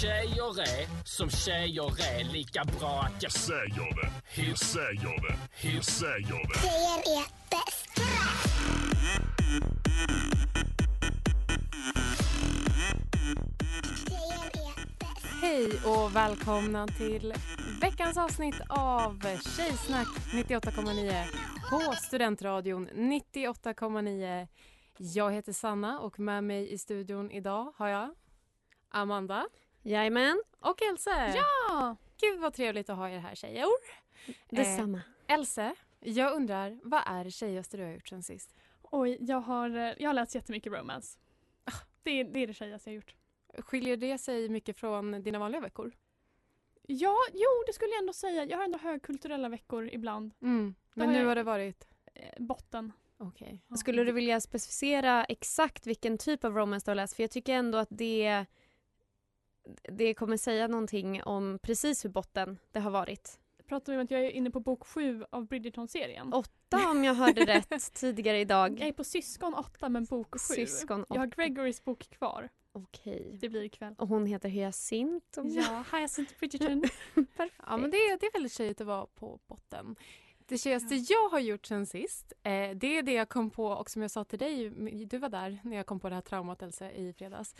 Tjejer är som tjejer är lika bra att jag säger det. Hur säger det? Hur säger det? Tjejer är bäst. Hej och välkomna till veckans avsnitt av Tjejsnack 98,9 på Studentradion 98,9. Jag heter Sanna och med mig i studion idag har jag Amanda. Jajamän. Och Else. Ja! Gud vad trevligt att ha er här tjejor. Detsamma. Eh, Else, jag undrar, vad är det tjejigaste du har gjort sen sist? Oj, jag har, eh, jag har läst jättemycket romance. Ah, det, är, det är det tjejigaste jag har gjort. Skiljer det sig mycket från dina vanliga veckor? Ja, jo det skulle jag ändå säga. Jag har ändå högkulturella veckor ibland. Mm. Men har nu jag- har det varit? Eh, botten. Okej. Skulle du vilja specificera exakt vilken typ av romance du har läst? För jag tycker ändå att det, det kommer säga någonting om precis hur botten det har varit. Pratar vi om att jag är inne på bok sju av Bridgerton-serien. Åtta om jag hörde rätt tidigare Jag idag. är på syskon åtta men bok sju. Syskon Jag har åtta. Gregorys bok kvar. Okej. Det blir ikväll. Och hon heter Hyacint. jag- Ja, Hyacinth Bridgerton. Perfekt. Ja, men det, är- det är väldigt tjejigt att vara på botten. Det tjejigaste jag har gjort sen sist, eh, det är det jag kom på och som jag sa till dig, du var där när jag kom på det här traumat Else i fredags.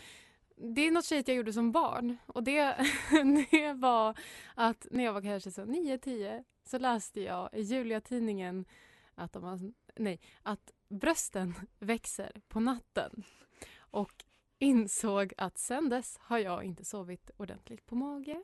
Det är något tjejigt jag gjorde som barn och det, det var att när jag var kanske så 9-10 så läste jag i Julia-tidningen att, de nej, att brösten växer på natten och insåg att sen dess har jag inte sovit ordentligt på mage.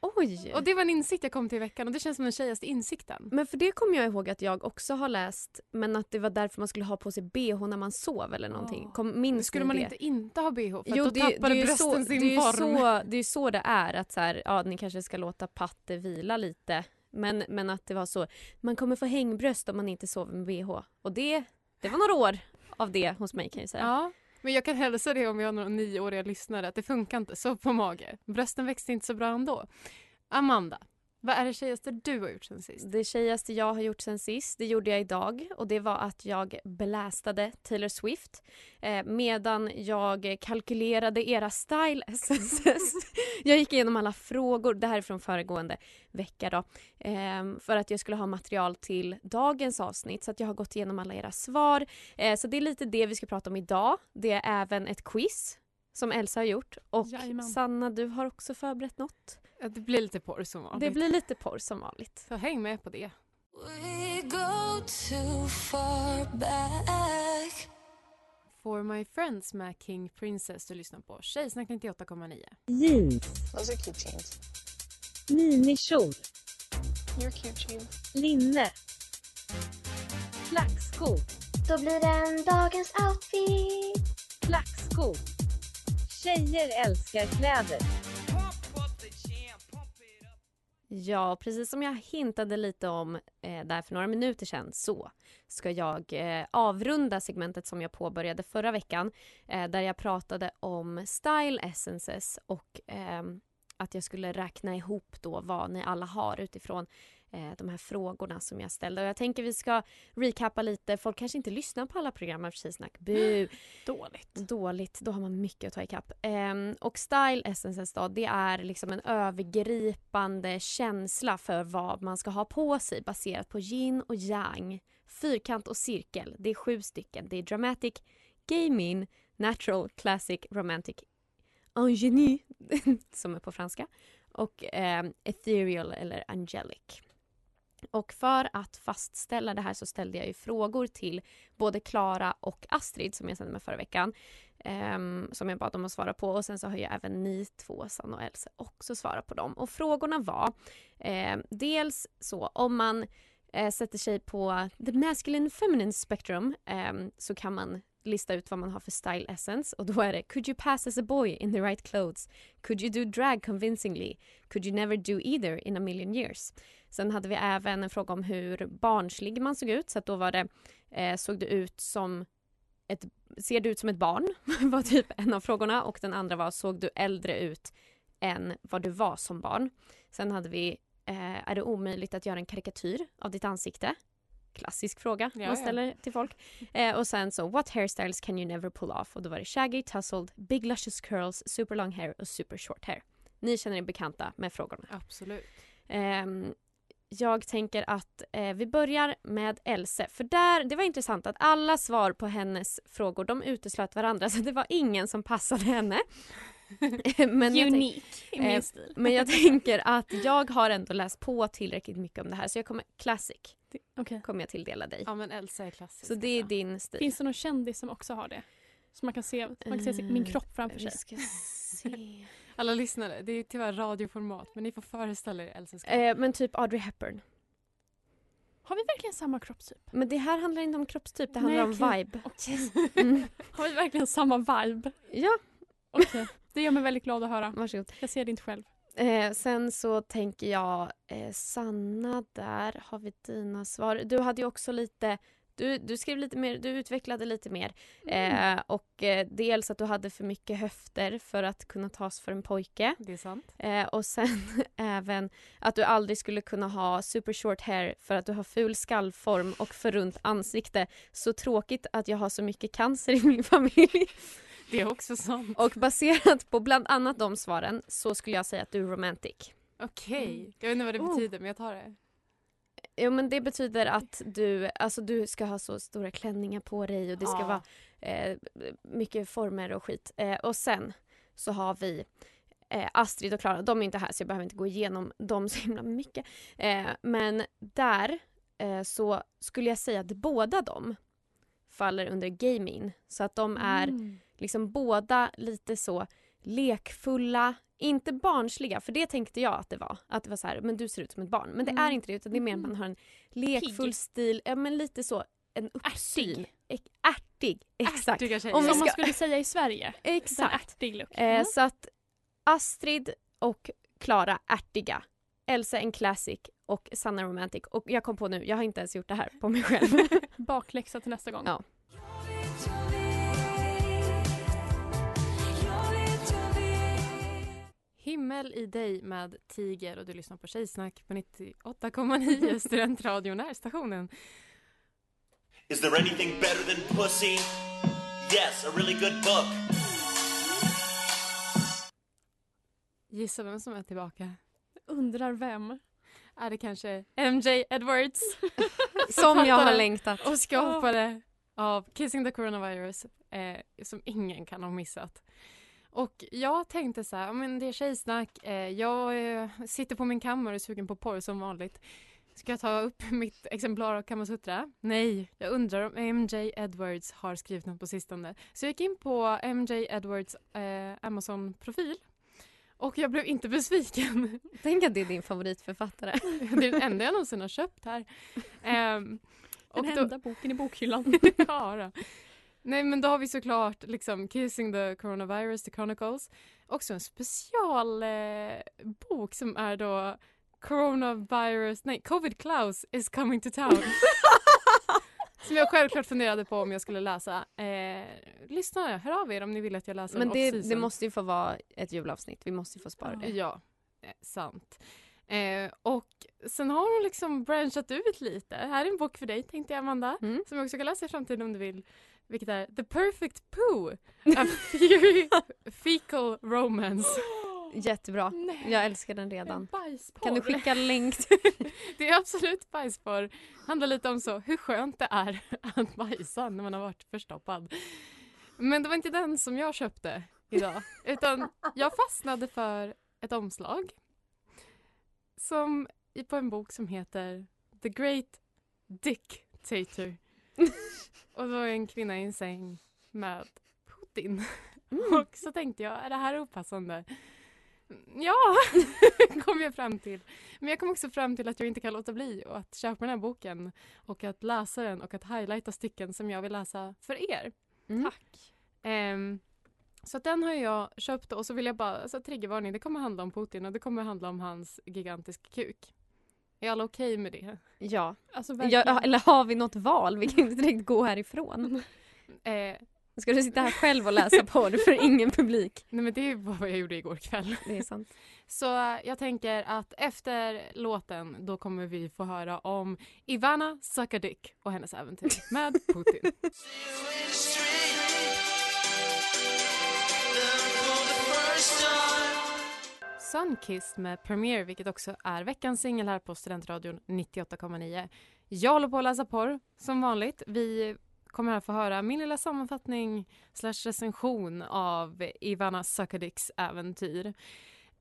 Oj! Och det var en insikt jag kom till i veckan och det känns som den tjejigaste insikten. Men för det kommer jag ihåg att jag också har läst men att det var därför man skulle ha på sig bh när man sov eller någonting. Ja. Kom, minns Skulle man det? inte inte ha bh för Jo, att då det, tappade det brösten så, sin det form? Så, det är ju så det är att så här, ja, ni kanske ska låta patte vila lite. Men, men att det var så, man kommer få hängbröst om man inte sover med bh. Och det, det var några år av det hos mig kan jag säga. Ja, men jag kan hälsa det om jag har några nioåriga lyssnare att det funkar inte, sov på mage. Brösten växte inte så bra ändå. Amanda, vad är det tjejigaste du har gjort sen sist? Det tjejigaste jag har gjort sen sist, det gjorde jag idag och det var att jag blästade Taylor Swift eh, medan jag kalkylerade era style SSS. jag gick igenom alla frågor, det här är från föregående vecka då, eh, för att jag skulle ha material till dagens avsnitt så att jag har gått igenom alla era svar. Eh, så det är lite det vi ska prata om idag. Det är även ett quiz som Elsa har gjort och Jajamän. Sanna du har också förberett något. Ja, Det blir lite porr som vanligt. Det blir lite porr som vanligt. Så häng med på det. We go too far back. For My Friends med King Princess du lyssnar på Tjejsnack 98,9. Jeans, Those are cute jeans. minikjol, You're cute jeans. linne, klackskor, Då blir det en dagens outfit. klackskor. Tjejer älskar kläder. Ja, precis som jag hintade lite om eh, där för några minuter sedan så ska jag eh, avrunda segmentet som jag påbörjade förra veckan eh, där jag pratade om style essences och ehm, att jag skulle räkna ihop då vad ni alla har utifrån eh, de här frågorna som jag ställde. Och jag tänker vi ska recappa lite. Folk kanske inte lyssnar på alla program av Tjejsnack. Bu! Dåligt. Dåligt, då har man mycket att ta ikapp. Ehm, och Style Essences då, det är liksom en övergripande känsla för vad man ska ha på sig baserat på yin och yang, fyrkant och cirkel. Det är sju stycken. Det är dramatic, Gaming Natural Classic Romantic Ingénu, som är på franska, och eh, Ethereal eller Angelic. Och för att fastställa det här så ställde jag ju frågor till både Klara och Astrid som jag sände med förra veckan. Um, som jag bad dem att svara på och sen så har ju även ni två, Sanna och Else, också svarat på dem. Och frågorna var um, dels så om man uh, sätter sig på the masculine feminine spectrum um, så kan man lista ut vad man har för style essence och då är det Could you pass as a boy in the right clothes? Could you do drag convincingly? Could you never do either in a million years? Sen hade vi även en fråga om hur barnslig man såg ut så att då var det eh, Såg du ut som ett, Ser du ut som ett barn? var typ en av frågorna och den andra var Såg du äldre ut än vad du var som barn? Sen hade vi eh, Är det omöjligt att göra en karikatyr av ditt ansikte? Klassisk fråga Ja, ja. man ställer till folk. Eh, och sen så What hairstyles can you never pull off? Och då var det shaggy, tussled, big luscious curls, super long hair och super short hair. Ni känner er bekanta med frågorna. Absolut. Ehm, jag tänker att eh, vi börjar med Else. För där, det var intressant att alla svar på hennes frågor de uteslöt varandra så det var ingen som passade henne. men, Unik i min eh, stil. men jag tänker att jag har ändå läst på tillräckligt mycket om det här så jag kommer, classic Okej. kommer jag tilldela dig. Ja men Elsa är klassisk. Så det är din stil. Finns det någon kändis som också har det? Så man kan se, man kan se min Eh, kropp framför Vi sig. ska se. Alla lyssnare, det är tyvärr radioformat men ni får föreställa er Elsas kropp. Eh, men typ Audrey Hepburn. Har vi verkligen samma kroppstyp? Men det här handlar inte om kroppstyp, det handlar Nej, om vibe. Okej. Mm. Har vi verkligen samma vibe? Ja, Okej. Det gör mig väldigt glad att höra. varsågod. Jag ser det inte själv. Eh, sen så tänker jag, eh, Sanna där har vi dina svar. Du hade ju också lite, du, du skrev lite mer, du utvecklade lite mer. Eh, och eh, dels att du hade för mycket höfter för att kunna tas för en pojke. Det är sant. Eh, och sen även att du aldrig skulle kunna ha super short hair för att du har ful skallform och för runt ansikte. Så tråkigt att jag har så mycket cancer i min familj. Det är också sant. Och baserat på bland annat de svaren så skulle jag säga att du är romantic. Okej. Jag vet inte vad det Oh. betyder men jag tar det. Jo men det betyder att du, alltså du ska ha så stora klänningar på dig och det ska Ja. vara eh, mycket former och skit. Eh, och sen så har vi eh, Astrid och Klara, de är inte här så jag behöver inte gå igenom dem så himla mycket. Eh, men där eh, så skulle jag säga att båda de faller under gaming. Så att de är Mm. Liksom båda lite så lekfulla, inte barnsliga, för det tänkte jag att det var. Att det var så här, men du ser ut som ett barn. Men det Mm. är inte det, utan det är mer att man har en lekfull Pigg. stil, ja men lite så, en uppsyn. Ärtig. Ärtig. Exakt. Ärtiga. Om Som man ska- skulle säga i Sverige. Exakt. ärtig look. Eh, Mm. så att Astrid och Klara ärtiga. Elsa en classic och Sanna romantic. Och jag kom på nu, jag har inte ens gjort det här på mig själv. Bakläxa till nästa gång. Ja. Himmel i dig med Tiger och du lyssnar på Tjejsnack på 98,9 Studentradion är stationen. Is there anything better than pussy? Yes, a really good book. Gissa vem som är tillbaka? Undrar vem. Är det kanske MJ Edwards? Som jag har längtat. Och skapare av Kissing the Coronavirus eh, som ingen kan ha missat. Och jag tänkte så här, men det är tjejsnack, eh, jag eh, sitter på min kammare och är sugen på porr som vanligt. Ska jag ta upp mitt exemplar av Kamasutra? Nej, jag undrar om MJ Edwards har skrivit något på sistone. Så jag gick in på MJ Edwards eh, Amazon-profil och jag blev inte besviken. Tänk att det är din favoritförfattare. det är den enda jag någonsin har köpt här. Ehm, Den och då- enda boken i bokhyllan. ja, då. Nej men då har vi såklart liksom Kissing the Coronavirus, The Chronicles. Också en special eh, som är då Coronavirus, nej Covid Klaus is coming to town. som jag självklart funderade på om jag skulle läsa. Eh, lyssna, hör av er om ni vill att jag läser Men en det, det måste ju få vara ett julavsnitt. Vi måste ju få spara det. Ja, eh, sant. Eh, och sen har hon liksom branchat ut lite. Här är en bok för dig tänkte jag Amanda. Mm. Som jag också kan läsa i framtiden om du vill. Vilket är The Perfect Poo. A Fury Fecal Romance. Jättebra. Nej. Jag älskar den redan. Kan du skicka länk? Det är absolut bajsporr. Handlar lite om så hur skönt det är att bajsa när man har varit förstoppad. Men det var inte den som jag köpte idag. Utan jag fastnade för ett omslag. Som i- på en bok som heter The Great Dictator. Och då är en kvinna i en säng med Putin. Och så tänkte jag, är det här opassande? Ja, kom jag fram till. Men jag kom också fram till att jag inte kan låta bli och att köpa den här boken och att läsa den och att highlighta stycken som jag vill läsa för er. Tack. Ehm, så den har jag köpt och så vill jag bara, alltså triggervarning, det kommer handla om Putin och det kommer handla om hans gigantiska kuk. Är alla okej med det? Ja. Alltså ja. Eller har vi något val? Vi kan inte direkt gå härifrån. Eh, Ska du sitta här själv och läsa porr för ingen publik? nej men det är bara vad jag gjorde igår kväll. Det är sant. Så eh, jag tänker att efter låten då kommer vi få höra om Ivana Sakadic och hennes äventyr med Putin. Sunkissed med Premiere, vilket också är veckans singel här på Studentradion 98,9. Jag håller på att läsa porr, som vanligt. Vi kommer här få höra min lilla sammanfattning slash recension av Ivana Sakadics äventyr.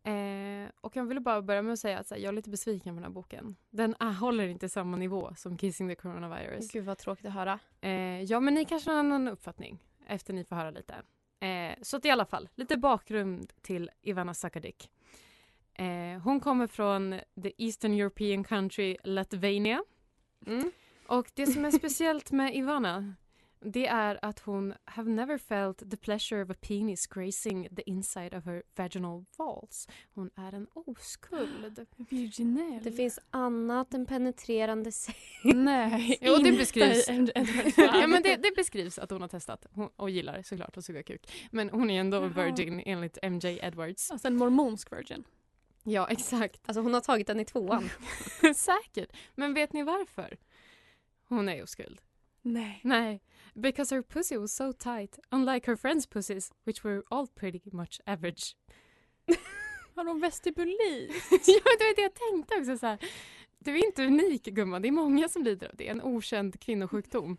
Eh, och jag ville bara börja med att säga att här, jag är lite besviken på den här boken. Den är, håller inte samma nivå som Kissing the Coronavirus. Gud vad tråkigt att höra. Eh, ja, men ni kanske har en annan uppfattning efter ni får höra lite. Eh, så att i alla fall, lite bakgrund till Ivana Sakadic. Eh, hon kommer från the Eastern European country Latvania. Mm. Och det som är speciellt med Ivana det är att hon have never felt the pleasure of a penis grazing the inside of her vaginal walls. Hon är en oskuld. Virginell. Det finns annat än penetrerande sex. Nej, Jo, det beskrivs. en- en- ja, men det, det beskrivs att hon har testat hon, och gillar såklart att suga kuk. Men hon är ändå Jaha. virgin enligt MJ Edwards. Alltså en mormonsk virgin. Ja, exakt. Alltså hon har tagit den i tvåan. Säkert. Men vet ni varför? Hon är oskuld. Nej. Nej. Because her pussy was so tight, unlike her friends' pussies, which were all pretty much average. Har de vestibulit? ja, det var det jag tänkte också. Så här. Du är inte unik gumman, det är många som lider av det. En okänd kvinnosjukdom.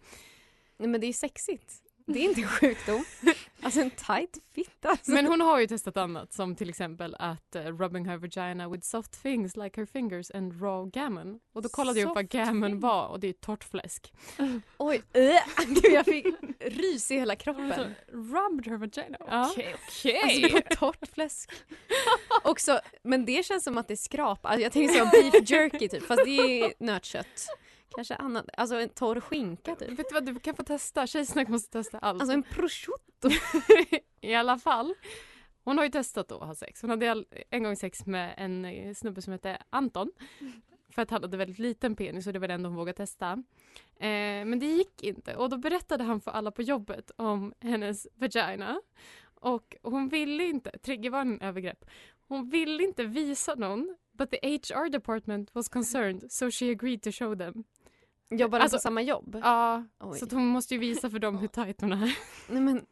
Nej men det är sexigt. Det är inte en sjukdom. Alltså en tight fitta. Alltså. Men hon har ju testat annat som till exempel att uh, rubbing her vagina with soft things like her fingers and raw gammon. Och då kollade jag upp vad Soft gammon var och det är torrt fläsk. Oj, äh, gud jag fick rys i hela kroppen. Alltså, rubbed her vagina? Okej, okej. Alltså det var torrt fläsk. Också, men det känns som att det skrapar. Alltså, jag tänker så beef jerky typ, fast det är nötkött. Kanske annat, alltså en torr skinka typ. Vet du vad, du kan få testa. Tjejsnack måste testa allt. Alltså en prosciutto. I alla fall. Hon har ju testat då att ha sex. Hon hade en gång sex med en eh, snubbe som hette Anton. För att han hade väldigt liten penis och det var den de vågade testa. Eh, men det gick inte och då berättade han för alla på jobbet om hennes vagina. Och hon ville inte, triggervarning övergrepp, hon ville inte visa någon but the HR department was concerned so she agreed to show them. Jobbar de Alltså- på samma jobb? Ja, Oj. så hon måste ju visa för dem hur tajt hon är. Nej men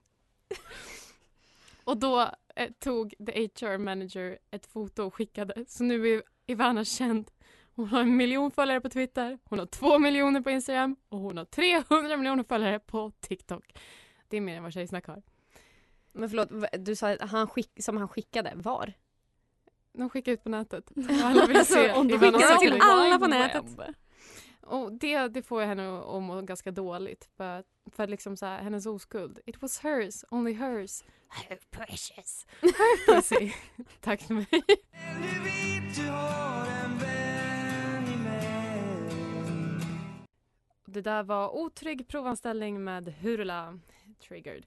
Och då eh, tog the HR manager ett foto och skickade. Så nu är Ivana känd. Hon har en miljon följare på Twitter, hon har två miljoner på Instagram och hon har 300 miljoner följare på TikTok. Det är mer än vad Tjejsnack har. Men förlåt, du sa att han skick, som han skickade, var? De skickar ut på nätet. Alla vill se Om de skickar till alla på nätet. Och det, det får jag henne att må ganska dåligt. För, för liksom så här, hennes oskuld. It was hers, only hers. Her precious. Tack för mig. Det där var otrygg provanställning med Hurula. Triggered.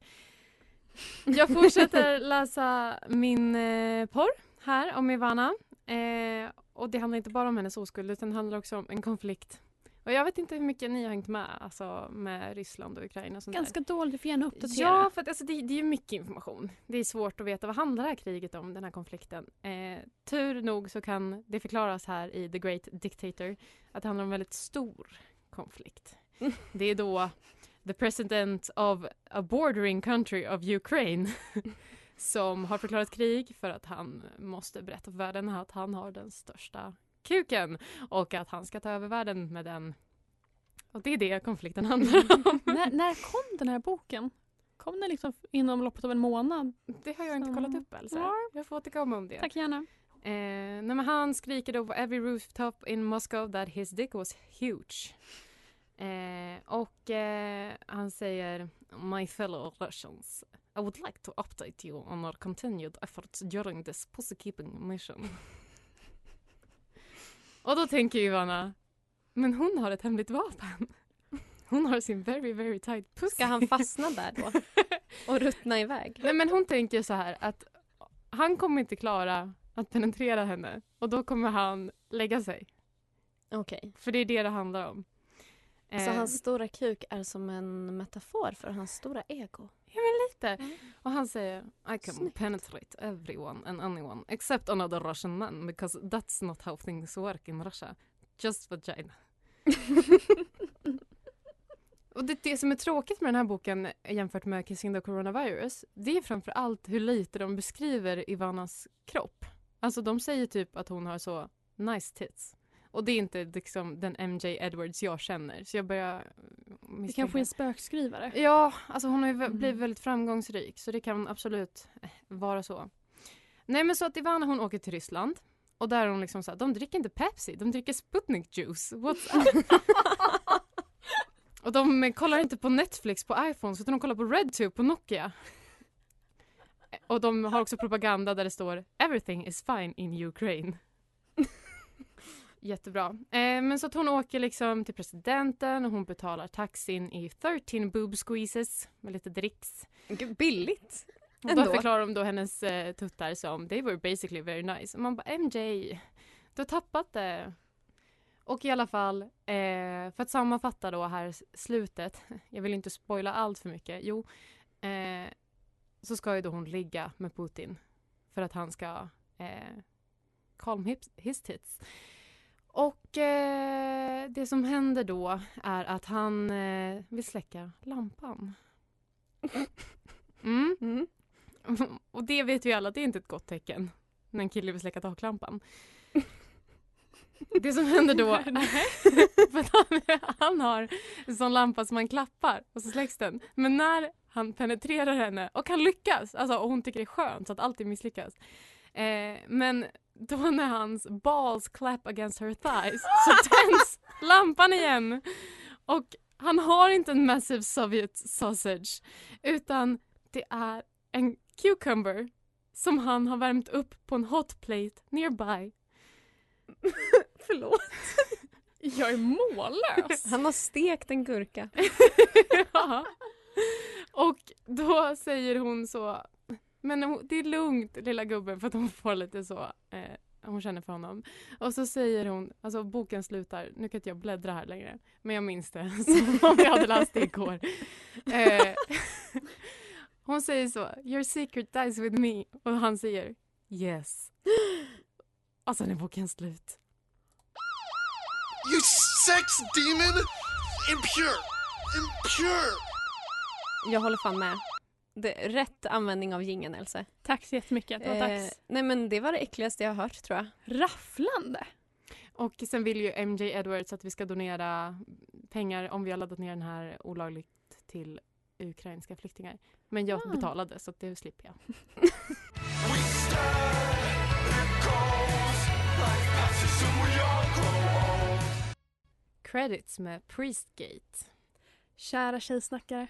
Jag fortsätter läsa min eh, porr här om Ivana. Eh, och det handlar inte bara om hennes oskuld utan det handlar också om en konflikt. Och jag vet inte hur mycket ni har hängt med alltså, med Ryssland och Ukraina och sånt där. Ganska dåligt, du får gärna uppdatera. Ja, för att, alltså, det, det är ju mycket information. Det är svårt att veta vad handlar det här kriget om, den här konflikten. Eh, tur nog så kan det förklaras här i The Great Dictator att det handlar om en väldigt stor konflikt. Det är då the president of a bordering country of Ukraine som har förklarat krig för att han måste berätta för världen att han har den största kuken och att han ska ta över världen med den. Och det är det konflikten handlar om. när, när kom den här boken? Kom det liksom inom loppet av en månad? Det har jag inte Så- kollat upp Elsa. Ja. Jag får återkomma om det. Tack gärna. Eh, nej, han skriker då på every rooftop in Moscow that his dick was huge. Eh, och eh, han säger My fellow Russians I would like to update you on our continued efforts during this pussy keeping mission. och då tänker Ivana Men hon har ett hemligt vapen. Hon har sin very very tight pussy. Ska han fastna där då? Och ruttna iväg? Nej men hon tänker så här att han kommer inte klara att penetrera henne och då kommer han lägga sig. Okej. För det är det det handlar om. Så Eh, hans stora kuk är som en metafor för hans stora ego? Ja men lite. Och han säger I can Snyggt. penetrate everyone and anyone except another Russian man because that's not how things work in Russia. Just vagina. Och det, det som är tråkigt med den här boken jämfört med Kissing the Coronavirus det är framför allt hur lite de beskriver Ivanas kropp. Alltså de säger typ att hon har så nice tits. Och det är inte liksom den MJ Edwards jag känner så jag börjar Det misstänka. kanske är en spökskrivare. Ja, alltså hon har ju Mm. blivit väldigt framgångsrik så det kan absolut eh, vara så. Nej men så att Ivana hon åker till Ryssland och där är hon liksom så här, de dricker inte Pepsi, de dricker Sputnik juice. What's up? och de eh, kollar inte på Netflix på iPhones utan de kollar på RedTube på Nokia. Eh, Och de har också propaganda där det står “Everything is fine in Ukraine”. Jättebra. Eh, men så att hon åker liksom till presidenten och hon betalar taxin i 13 boob squeezes med lite dricks. Gud, billigt. Och då förklarar de då hennes eh, tuttar som they were basically very nice. Och man bara MJ, du har tappat det. Och i alla fall, eh, för att sammanfatta då här slutet, jag vill inte spoila allt för mycket, jo, eh, så ska ju då hon ligga med Putin för att han ska eh, calm his, his tits. Och eh, det som händer då är att han eh, vill släcka lampan. Mm. Mm. Och det vet vi alla, det är inte ett gott tecken när en kille vill släcka taklampan. Det som händer då för att han, han har en sån lampa som man klappar och så släcks den. Men när han penetrerar henne och han lyckas, alltså, och hon tycker det är skönt så att alltid misslyckas. Eh, men då när hans balls clap against her thighs så tänds lampan igen. Och han har inte en massive Soviet sausage utan det är en cucumber som han har värmt upp på en hot plate nearby. Förlåt. Jag är mållös. Han har stekt en gurka. ja. Och då säger hon så, men det är lugnt lilla gubben för att hon får lite så, eh, hon känner för honom. Och så säger hon, alltså boken slutar, nu kan inte jag bläddra här längre, men jag minns det som om jag hade läst det igår. Eh, hon säger så, your secret dies with me och han säger yes. Och sen är boken slut. You sex demon! Impure! Impure! Jag håller fan med. Det, rätt användning av jingeln, Else. Tack så jättemycket. Det var Eh, nej men det var det äckligaste jag har hört tror jag. Rafflande. Och sen vill ju MJ Edwards att vi ska donera pengar om vi har laddat ner den här olagligt till ukrainska flyktingar. Men jag Ah. betalade så det slipper jag. Credits med Priestgate. Kära tjejsnackare.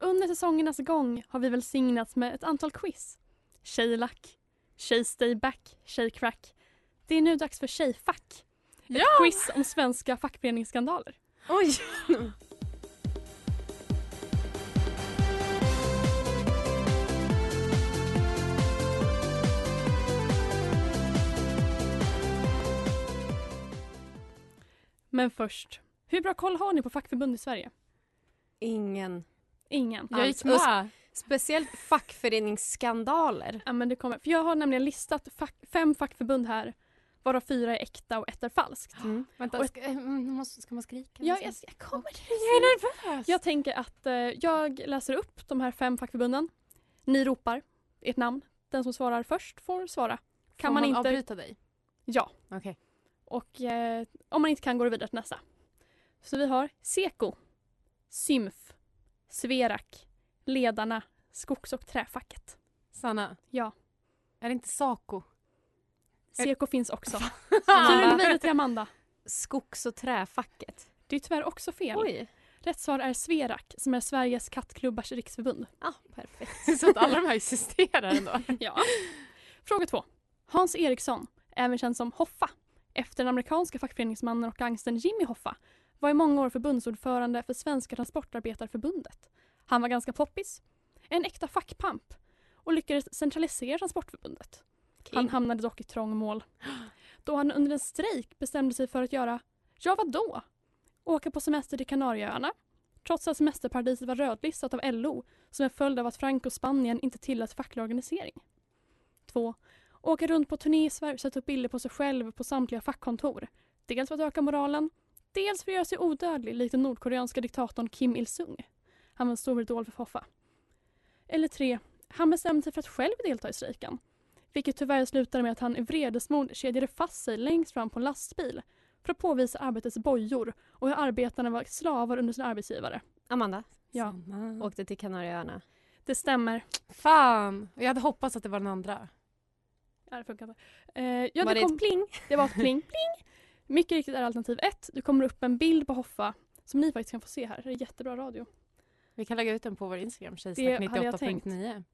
Under säsongernas gång har vi välsignats med ett antal quiz. Tjejlack, tjejstayback, tjejcrack. Det är nu dags för tjejfack. Ett Ja! quiz om svenska fackföreningsskandaler. Oj! Men först, hur bra koll har ni på fackförbund i Sverige? Ingen. Ingen. Jag gick med. Speciellt fackföreningsskandaler. Ja, men det kommer. För jag har nämligen listat fack, fem fackförbund här varav fyra är äkta och ett är falskt. Mm. Vänta, Och- ska, eh, mm, måste, ska man skrika? Ja, jag, jag kommer Jag är nervös. Jag tänker att eh, jag läser upp de här fem fackförbunden. Ni ropar ert namn. Den som svarar först får svara. Kan Får man, inte... avbryta dig? Ja. Okej. Och eh, om man inte kan går det vidare till nästa. Så vi har Seko, Symf, Sverak, Ledarna, Skogs och träfacket. Sanna, Ja, är det inte Saco? Seko finns också. Turen vidare till Amanda. Skogs och träfacket. Det är tyvärr också fel. Oj. Rätt svar är Sverak som är Sveriges kattklubbars riksförbund. Ja, perfekt. Så att alla de här existerar ändå. Ja. Fråga två. Hans Eriksson, även känd som Hoffa, efter den amerikanska fackföreningsmannen och gangstern Jimmy Hoffa, var i många år förbundsordförande för Svenska Transportarbetarförbundet. Han var ganska poppis, en äkta fackpamp och lyckades centralisera Transportförbundet. Han hamnade dock i trångmål då han under en strejk bestämde sig för att göra, ja vadå? Åka på semester till Kanarieöarna trots att semesterparadiset var rödlistat av LO som en följd av att Franco Spanien inte tillät facklig organisering. 2. Åka runt på turné i Sverige och sätta upp bilder på sig själv på samtliga fackkontor. Dels för att öka moralen, dels för att göra sig odödlig likt den nordkoreanska diktatorn Kim Il-Sung. Han var en stor idol för Foffa. Eller 3. Han bestämde sig för att själv delta i strejken. Vilket tyvärr slutade med att han i vredesmod kedjade fast sig längst fram på en lastbil för att påvisa arbetets bojor och hur arbetarna var slavar under sin arbetsgivare. Amanda. Ja. Åkte till Kanarieöarna. Det stämmer. Fan, jag hade hoppats att det var den andra. Ja, det funkar inte. Eh, ja, Var det ett pling? Det var ett pling. pling. Mycket riktigt är alternativ ett. Det kommer upp en bild på Hoffa som ni faktiskt kan få se här. Det är jättebra radio. Vi kan lägga ut den på vår Instagram, Det hade jag tjejsnack98.9.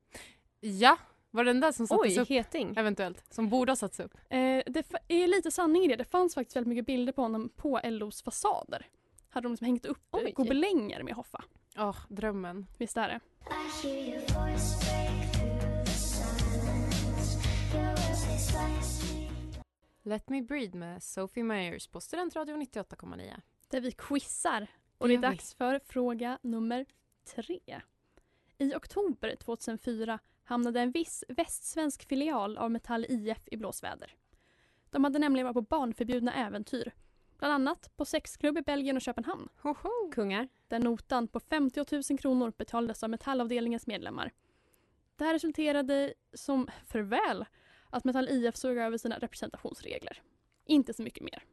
Ja, var det den där som sattes Oj, upp? Heting. Eventuellt. Som borde ha satts upp. Eh, det är lite sanning i det. Det fanns faktiskt väldigt mycket bilder på honom på LOs fasader. Hade de liksom hängt upp Oj. Gobelänger med Hoffa. Åh, drömmen. Visst är det? I Let me breathe med Sophie Myers på Studentradio 98,9. Där vi quizar. Och Det är dags för fråga nummer tre. I oktober 2004 hamnade en viss västsvensk filial av Metall IF i blåsväder. De hade nämligen varit på barnförbjudna äventyr. Bland annat på sexklubb i Belgien och Köpenhamn. Hoho. Kungar. Där notan på 50 000 kronor betalades av Metallavdelningens medlemmar. Det här resulterade som för väl att Metall IF såg över sina representationsregler. Inte så mycket mer.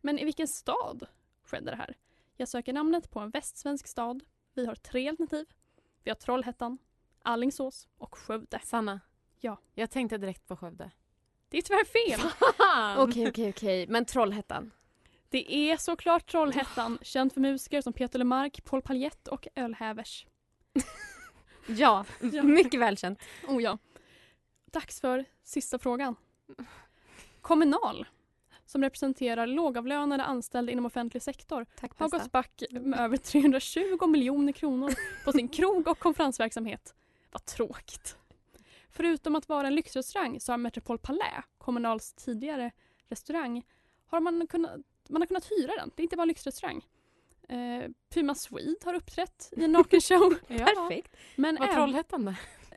Men i vilken stad skedde det här? Jag söker namnet på en västsvensk stad. Vi har tre alternativ. Vi har Trollhättan, Allingsås och Skövde. Sanna. Ja. Jag tänkte direkt på Skövde. Det är tyvärr fel. Okej, okej, okej. Men Trollhättan. Det är såklart Trollhättan, känd för musiker som Peter Lemark, Paul Paljett och Ölhävers. Ja, mycket välkänt. Oh ja. Dags för sista frågan. Kommunal, som representerar lågavlönade anställda inom offentlig sektor, Tack har gått back med över 320 miljoner kronor på sin krog och konferensverksamhet. Vad tråkigt. Förutom att vara en lyxrestaurang så har Metropol Palais, Kommunals tidigare restaurang, har man kunnat, man har kunnat hyra den. Det är inte bara en lyxrestaurang. Eh, Puma Swede har uppträtt i en nakenshow. Ja. Perfekt. Men även- Trollhättan?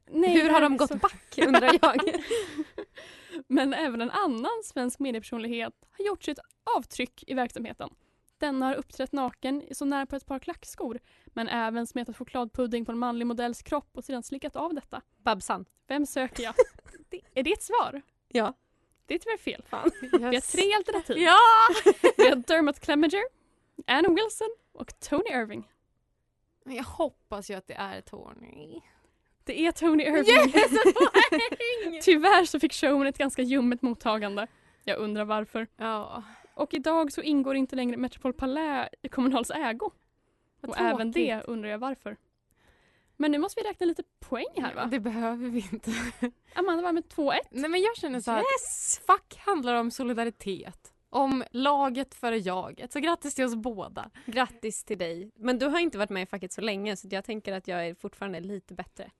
Nej, Hur har de gått så- back undrar jag. Men även en annan svensk mediepersonlighet har gjort sitt avtryck i verksamheten. Denna har uppträtt naken så nära på ett par klackskor men även smetat chokladpudding på en manlig modells kropp och sedan slickat av detta. Babsan. Vem söker jag? det, är det ett svar? Ja. Det är tyvärr fel. Fan. Vi har tre alternativ. Ja! Vi har Dermot Clemenger, Anne Wilson och Tony Irving. Men jag hoppas ju att det är Tony. Det är Tony Irving. Yes, poäng! Tyvärr så fick showen ett ganska ljummet mottagande. Jag undrar varför. Ja. Och idag så ingår inte längre Metropol Palais i Kommunals ägo. Vad och även det tråkigt. undrar jag varför. Men nu måste vi räkna lite poäng här va? Det behöver vi inte. Amanda var med 2-1. Nej men jag känner så här Yes! att fack handlar om solidaritet. Om laget före jaget. Så grattis till oss båda. Grattis till dig. Men du har inte varit med i facket så länge så jag tänker att jag är fortfarande lite bättre.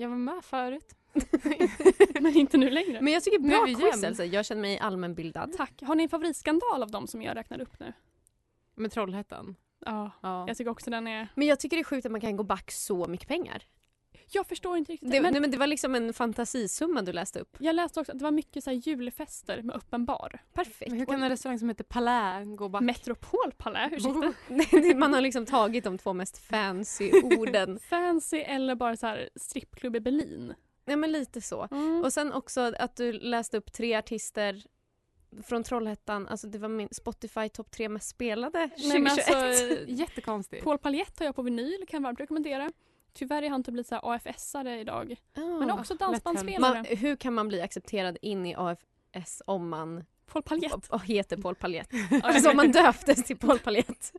Jag var med förut. Men inte nu längre. Men jag tycker bra quiz alltså. Jag känner mig allmänbildad. Tack. Har ni en favoritskandal av dem som jag räknade upp nu? Med Trollhättan. Ja, Ja. jag tycker också den är... Men jag tycker det är sjukt att man kan gå back så mycket pengar. Jag förstår inte riktigt. Det, men nej, men det var liksom en fantasisumma du läste upp. jag läste också att det var mycket så här julfester med öppen bar. Perfekt. Men hur kan en restaurang som heter Palais gå back? Metropol Palais, ursäkta. Man har liksom tagit de två mest fancy orden. Fancy eller bara så här strippklubb i Berlin. Nej men lite så. Mm. Och sen också att du läste upp tre artister från Trollhättan. Alltså det var min Spotify topp tre mest spelade 2021. Nej, men alltså, Jättekonstigt. Paul Paljett har jag på vinyl, kan varmt rekommendera. Tyvärr är han typ lite så här AFS-are idag. Men Ah, också dansbandsspelare. Man, hur kan man bli accepterad in i AFS om man Paul Paljett. och heter Paul Paljett? Alltså om man döptes till Paul Paljett.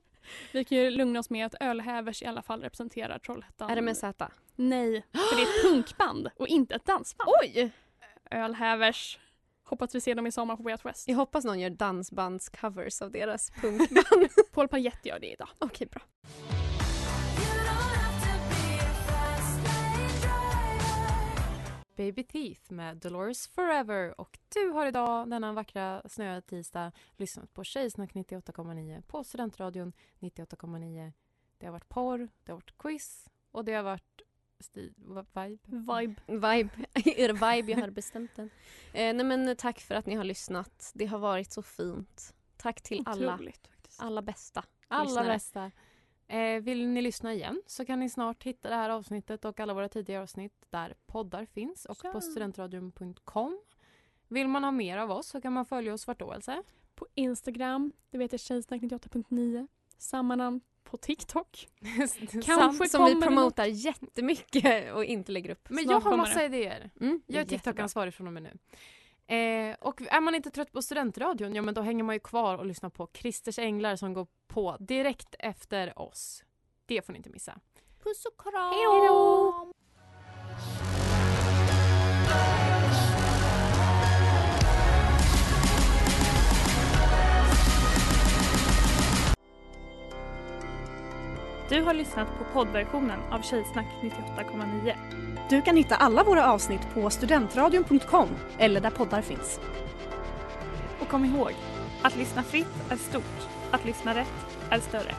Vi kan ju lugna oss med att Ölhävers i alla fall representerar Trollhättan. Är det med Z? Nej, för det är ett punkband och inte ett dansband. Oj! Ölhävers. Hoppas vi ser dem i sommar på Way Out West. Jag hoppas någon gör dansbandscovers av deras punkband. Paul Paljett gör det idag. Okej, bra. Baby Teeth med Dolores Forever och du har idag denna vackra snöiga tisdag lyssnat på Tjejsnack 98,9 på Studentradion 98,9. Det har varit porr, det har varit quiz och det har varit stil, vibe. Vibe. Vibe. er vibe, jag har bestämt den. Eh, nej men tack för att ni har lyssnat. Det har varit så fint. Tack till alla, Otroligt faktiskt. alla bästa Alla lyssnare. bästa. Eh, vill ni lyssna igen så kan ni snart hitta det här avsnittet och alla våra tidigare avsnitt där poddar finns och Ja. på studentradion.com. Vill man ha mer av oss så kan man följa oss vart då Else? På Instagram, det vet jag Tjejsnack98.9. Samma namn på TikTok. Kanske Som vi promotar jättemycket och inte lägger upp. Men Snart jag har massa det. idéer. Mm, Jag är jättebra. TikTok-ansvarig från och med nu. Eh, och är man inte trött på studentradion, ja men då hänger man ju kvar och lyssnar på Christers Änglar som går på direkt efter oss. Det får ni inte missa. Puss och kram! Hej då! Du har lyssnat på poddversionen av Tjejsnack 98,9. Du kan hitta alla våra avsnitt på studentradion.com eller där poddar finns. Och kom ihåg, att lyssna fritt är stort, att lyssna rätt är större.